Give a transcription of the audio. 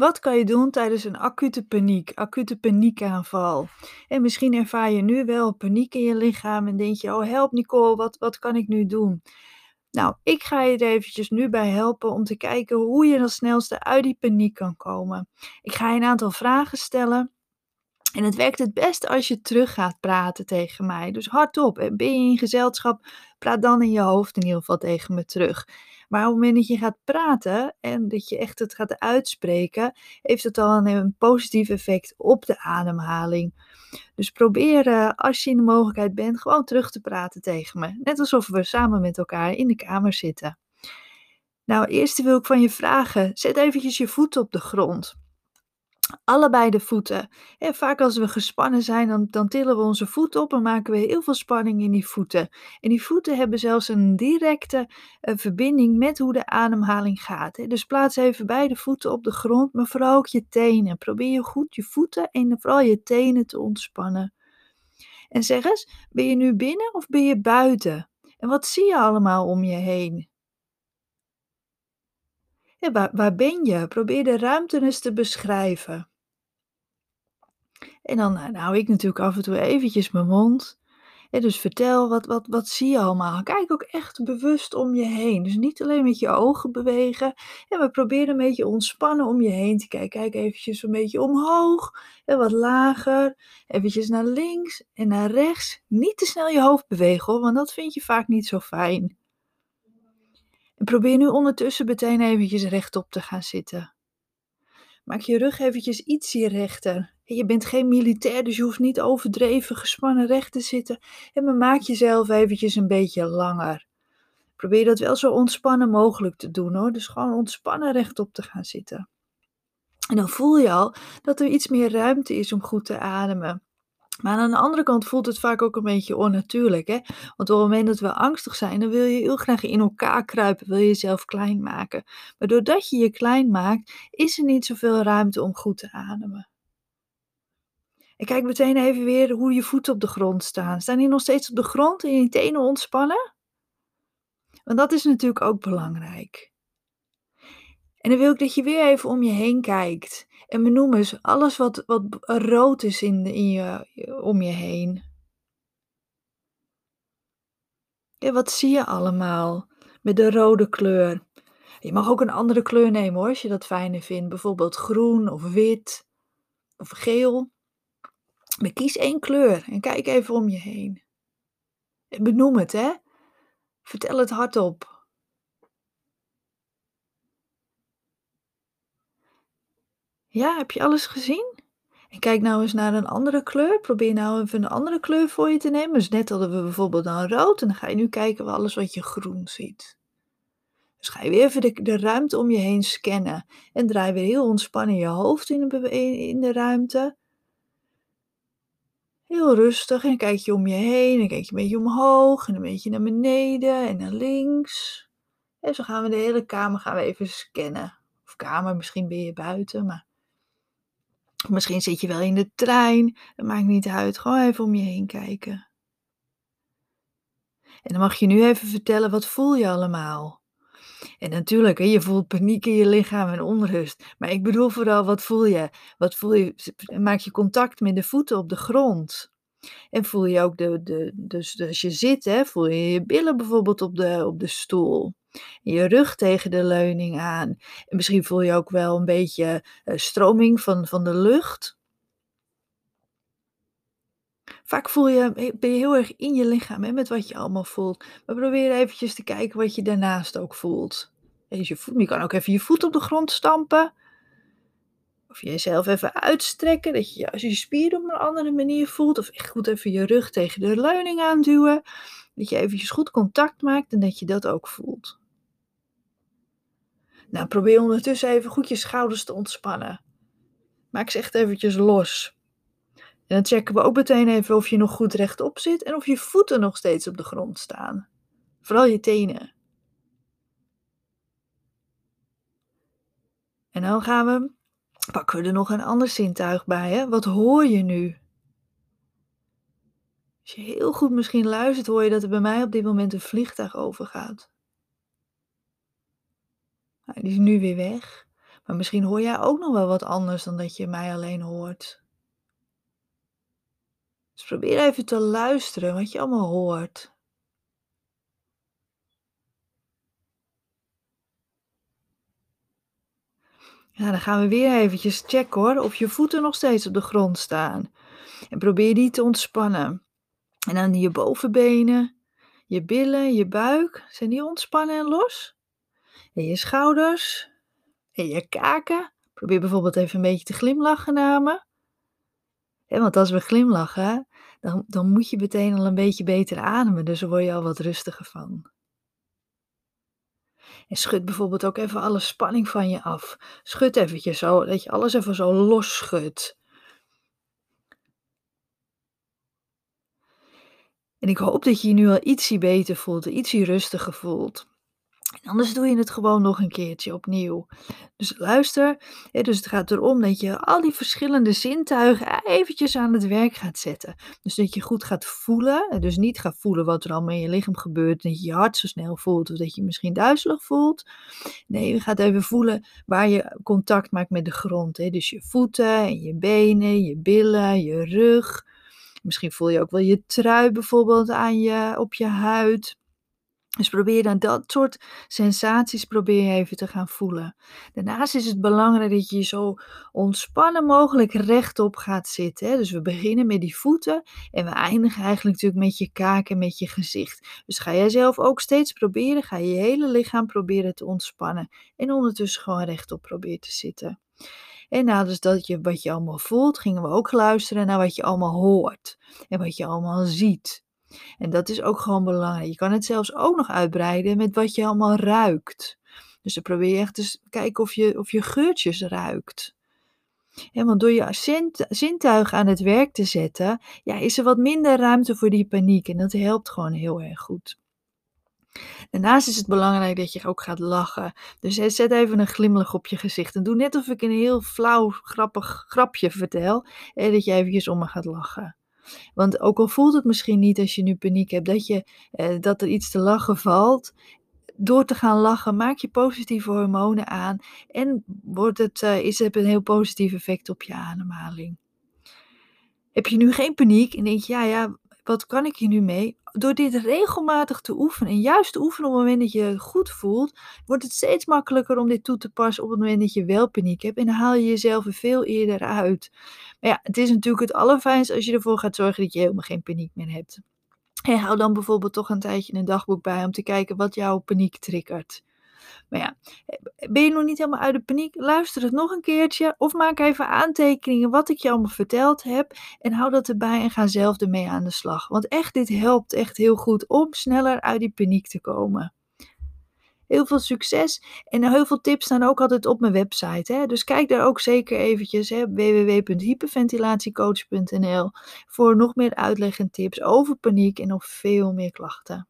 Wat kan je doen tijdens een acute paniek, acute paniekaanval? En misschien ervaar je nu wel paniek in je lichaam en denk je: "Oh help Nicole, wat wat kan ik nu doen?" Nou, ik ga je er eventjes nu bij helpen om te kijken hoe je het snelste uit die paniek kan komen. Ik ga je een aantal vragen stellen en het werkt het best als je terug gaat praten tegen mij. Dus hardop. En ben je in gezelschap, praat dan in je hoofd in ieder geval tegen me terug. Maar op het moment dat je gaat praten en dat je echt het gaat uitspreken, heeft het al een, positief effect op de ademhaling. Dus probeer, uh, als je in de mogelijkheid bent, gewoon terug te praten tegen me. Net alsof we samen met elkaar in de kamer zitten. Nou, eerst wil ik van je vragen: zet eventjes je voeten op de grond. Allebei de voeten. En vaak als we gespannen zijn, dan, dan tillen we onze voeten op en maken we heel veel spanning in die voeten. En die voeten hebben zelfs een directe uh, verbinding met hoe de ademhaling gaat. Hè. Dus plaats even beide voeten op de grond, maar vooral ook je tenen. Probeer goed je voeten en vooral je tenen te ontspannen. En zeg eens, ben je nu binnen of ben je buiten? En wat zie je allemaal om je heen? Ja, waar, waar ben je? Probeer de ruimte eens te beschrijven. En dan, nou, hou ik natuurlijk af en toe eventjes mijn mond. En dus vertel, wat, wat, wat zie je allemaal? Kijk ook echt bewust om je heen. Dus niet alleen met je ogen bewegen. En we proberen een beetje ontspannen om je heen te kijken. Kijk eventjes een beetje omhoog en wat lager. Eventjes naar links en naar rechts. Niet te snel je hoofd bewegen want dat vind je vaak niet zo fijn. Probeer nu ondertussen meteen eventjes rechtop te gaan zitten. Maak je rug eventjes ietsje rechter. Je bent geen militair, dus je hoeft niet overdreven gespannen recht te zitten. En maar maak jezelf eventjes een beetje langer. Probeer dat wel zo ontspannen mogelijk te doen hoor. Dus gewoon ontspannen rechtop te gaan zitten. En dan voel je al dat er iets meer ruimte is om goed te ademen. Maar aan de andere kant voelt het vaak ook een beetje onnatuurlijk. Hè? Want op het moment dat we angstig zijn, dan wil je heel graag in elkaar kruipen, wil je jezelf klein maken. Maar doordat je je klein maakt, is er niet zoveel ruimte om goed te ademen. En kijk meteen even weer hoe je voeten op de grond staan. Staan die nog steeds op de grond en je tenen ontspannen? Want dat is natuurlijk ook belangrijk. En dan wil ik dat je weer even om je heen kijkt. En benoem eens alles wat, wat rood is in, in je, om je heen. Ja, wat zie je allemaal met de rode kleur? Je mag ook een andere kleur nemen hoor, als je dat fijner vindt. Bijvoorbeeld groen of wit of geel. Maar kies één kleur en kijk even om je heen. En benoem het, hè? Vertel het hardop. Ja, heb je alles gezien? En kijk nou eens naar een andere kleur. Probeer nou even een andere kleur voor je te nemen. Dus net hadden we bijvoorbeeld dan rood. En dan ga je nu kijken waar alles wat je groen ziet. Dus ga je weer even de, de ruimte om je heen scannen. En draai weer heel ontspannen je hoofd in de, in de ruimte. Heel rustig. En dan kijk je om je heen. En kijk je een beetje omhoog. En een beetje naar beneden. En naar links. En zo gaan we de hele kamer gaan we even scannen. Of kamer, misschien ben je buiten. Maar Misschien zit je wel in de trein. Dat maakt niet uit. Gewoon even om je heen kijken. En dan mag je nu even vertellen, wat voel je allemaal? En natuurlijk, je voelt paniek in je lichaam en onrust. Maar ik bedoel vooral, wat voel je? Wat voel je? Maak je contact met de voeten op de grond? En voel je ook de, de dus als je zit, hè, voel je je billen bijvoorbeeld op de, op de stoel je rug tegen de leuning aan. En misschien voel je ook wel een beetje uh, stroming van, van de lucht. Vaak voel je, ben je heel erg in je lichaam hè, met wat je allemaal voelt. Maar probeer eventjes te kijken wat je daarnaast ook voelt. Je, voet, je kan ook even je voet op de grond stampen. Of jezelf even uitstrekken, dat je als je spieren op een andere manier voelt. Of echt goed even je rug tegen de leuning aanduwen. Dat je eventjes goed contact maakt en dat je dat ook voelt. Nou, probeer ondertussen even goed je schouders te ontspannen. Maak ze echt eventjes los. En dan checken we ook meteen even of je nog goed rechtop zit en of je voeten nog steeds op de grond staan. Vooral je tenen. En dan gaan we, pakken we er nog een ander zintuig bij. Hè? Wat hoor je nu? Als je heel goed misschien luistert, hoor je dat er bij mij op dit moment een vliegtuig overgaat. Nou, die is nu weer weg. Maar misschien hoor jij ook nog wel wat anders dan dat je mij alleen hoort. Dus probeer even te luisteren wat je allemaal hoort. Ja, dan gaan we weer eventjes checken hoor, of je voeten nog steeds op de grond staan. En probeer die te ontspannen. En dan je bovenbenen, je billen, je buik, zijn die ontspannen en los? En je schouders en je kaken. Probeer bijvoorbeeld even een beetje te glimlachen naar me. want als we glimlachen, dan, dan moet je meteen al een beetje beter ademen, dus daar word je al wat rustiger van. En schud bijvoorbeeld ook even alle spanning van je af. Schud eventjes zo, dat je alles even zo los schudt. En ik hoop dat je je nu al ietsie beter voelt, ietsie rustiger voelt. Anders doe je het gewoon nog een keertje opnieuw. Dus luister, dus het gaat erom dat je al die verschillende zintuigen eventjes aan het werk gaat zetten. Dus dat je goed gaat voelen, dus niet gaat voelen wat er allemaal in je lichaam gebeurt, dat je je hart zo snel voelt of dat je misschien duizelig voelt. Nee, je gaat even voelen waar je contact maakt met de grond. Dus je voeten en je benen, je billen, je rug. Misschien voel je ook wel je trui bijvoorbeeld aan je, op je huid. Dus probeer dan dat soort sensaties probeer je even te gaan voelen. Daarnaast is het belangrijk dat je zo ontspannen mogelijk rechtop gaat zitten. Hè? Dus we beginnen met die voeten en we eindigen eigenlijk natuurlijk met je kaak en met je gezicht. Dus ga jij zelf ook steeds proberen, ga je hele lichaam proberen te ontspannen en ondertussen gewoon rechtop proberen te zitten. En nadat dat je wat je allemaal voelt, gingen we ook luisteren naar wat je allemaal hoort en wat je allemaal ziet. En dat is ook gewoon belangrijk. Je kan het zelfs ook nog uitbreiden met wat je allemaal ruikt. Dus dan probeer je echt eens kijken of je, of je geurtjes ruikt. En want door je zintuigen aan het werk te zetten, ja, is er wat minder ruimte voor die paniek. En dat helpt gewoon heel erg goed. Daarnaast is het belangrijk dat je ook gaat lachen. Dus zet even een glimlach op je gezicht. En doe net of ik een heel flauw, grappig grapje vertel. En dat je eventjes om me gaat lachen. Want ook al voelt het misschien niet als je nu paniek hebt, dat, je, eh, dat er iets te lachen valt. Door te gaan lachen maak je positieve hormonen aan en wordt het, uh, is het een heel positief effect op je ademhaling. Heb je nu geen paniek en denk je, ja, ja, wat kan ik hier nu mee? Door dit regelmatig te oefenen en juist te oefenen op het moment dat je goed voelt, wordt het steeds makkelijker om dit toe te passen op het moment dat je wel paniek hebt. En dan haal je jezelf er veel eerder uit. Maar ja, het is natuurlijk het allerfijnst als je ervoor gaat zorgen dat je helemaal geen paniek meer hebt. En hou dan bijvoorbeeld toch een tijdje een dagboek bij om te kijken wat jouw paniek triggert. Maar ja, ben je nog niet helemaal uit de paniek? Luister het nog een keertje of maak even aantekeningen wat ik je allemaal verteld heb en hou dat erbij en ga zelf ermee aan de slag. Want echt, dit helpt echt heel goed om sneller uit die paniek te komen. Heel veel succes en heel veel tips staan ook altijd op mijn website. Hè? Dus kijk daar ook zeker eventjes www.hyperventilatiecoach.nl voor nog meer uitleg en tips over paniek en nog veel meer klachten.